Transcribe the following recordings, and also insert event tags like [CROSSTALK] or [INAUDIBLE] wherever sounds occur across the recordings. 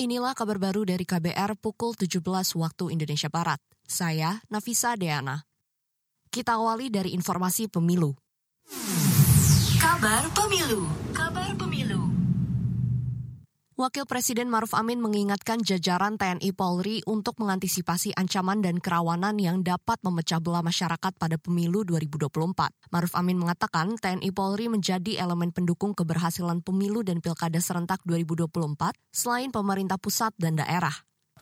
Inilah kabar baru dari KBR pukul 17 waktu Indonesia Barat. Saya Nafisa Deana. Kita awali dari informasi pemilu. Kabar pemilu. Kabar. Wakil Presiden Maruf Amin mengingatkan jajaran TNI Polri untuk mengantisipasi ancaman dan kerawanan yang dapat memecah belah masyarakat pada pemilu 2024. Maruf Amin mengatakan TNI Polri menjadi elemen pendukung keberhasilan pemilu dan pilkada serentak 2024 selain pemerintah pusat dan daerah.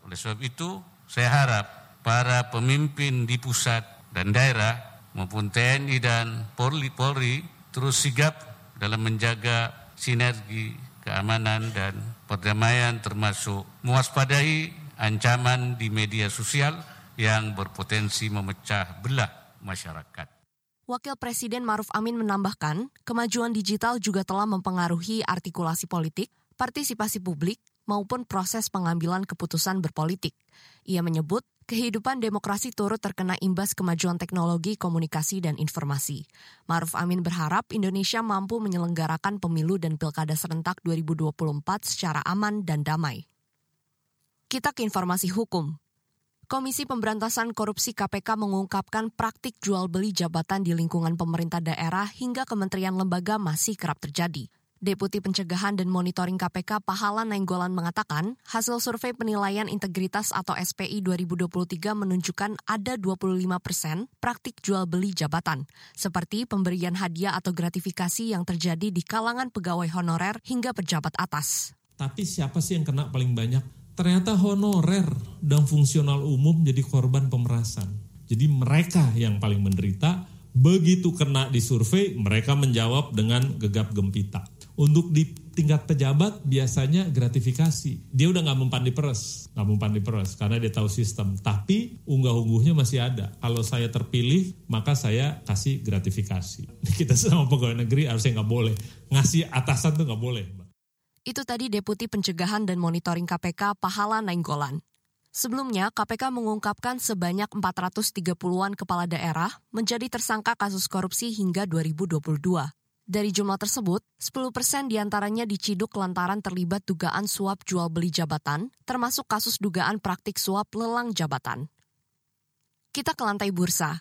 Oleh sebab itu, saya harap para pemimpin di pusat dan daerah maupun TNI dan Polri, Polri terus sigap dalam menjaga sinergi keamanan dan perdamaian termasuk mewaspadai ancaman di media sosial yang berpotensi memecah belah masyarakat. Wakil Presiden Maruf Amin menambahkan, kemajuan digital juga telah mempengaruhi artikulasi politik, partisipasi publik, maupun proses pengambilan keputusan berpolitik. Ia menyebut kehidupan demokrasi turut terkena imbas kemajuan teknologi komunikasi dan informasi. Maruf Amin berharap Indonesia mampu menyelenggarakan pemilu dan pilkada serentak 2024 secara aman dan damai. Kita ke informasi hukum. Komisi Pemberantasan Korupsi KPK mengungkapkan praktik jual beli jabatan di lingkungan pemerintah daerah hingga kementerian lembaga masih kerap terjadi. Deputi Pencegahan dan Monitoring KPK Pahala Nainggolan mengatakan, hasil survei penilaian integritas atau SPI 2023 menunjukkan ada 25 persen praktik jual beli jabatan, seperti pemberian hadiah atau gratifikasi yang terjadi di kalangan pegawai honorer hingga pejabat atas. Tapi siapa sih yang kena paling banyak? Ternyata honorer dan fungsional umum jadi korban pemerasan. Jadi mereka yang paling menderita, begitu kena di survei, mereka menjawab dengan gegap gempita untuk di tingkat pejabat biasanya gratifikasi. Dia udah nggak mempan di peres, nggak mempan di peres karena dia tahu sistem. Tapi unggah-ungguhnya masih ada. Kalau saya terpilih, maka saya kasih gratifikasi. [LAUGHS] Kita sama pegawai negeri harusnya nggak boleh ngasih atasan tuh nggak boleh. Itu tadi Deputi Pencegahan dan Monitoring KPK Pahala Nainggolan. Sebelumnya, KPK mengungkapkan sebanyak 430-an kepala daerah menjadi tersangka kasus korupsi hingga 2022. Dari jumlah tersebut, 10 persen di antaranya diciduk lantaran terlibat dugaan suap jual beli jabatan, termasuk kasus dugaan praktik suap lelang jabatan. Kita ke lantai bursa.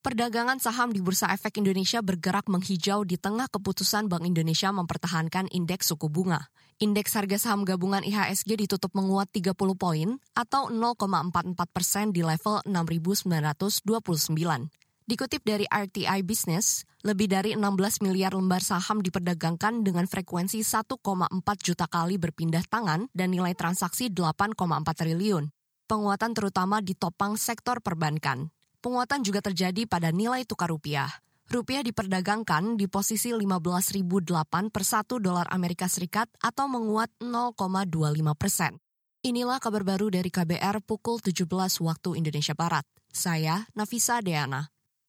Perdagangan saham di Bursa Efek Indonesia bergerak menghijau di tengah keputusan Bank Indonesia mempertahankan indeks suku bunga. Indeks harga saham gabungan IHSG ditutup menguat 30 poin atau 0,44 persen di level 6.929. Dikutip dari RTI Business, lebih dari 16 miliar lembar saham diperdagangkan dengan frekuensi 1,4 juta kali berpindah tangan dan nilai transaksi 8,4 triliun. Penguatan terutama ditopang sektor perbankan. Penguatan juga terjadi pada nilai tukar rupiah. Rupiah diperdagangkan di posisi 15.008 per 1 dolar Amerika Serikat atau menguat 0,25 persen. Inilah kabar baru dari KBR pukul 17 waktu Indonesia Barat. Saya Nafisa Deana.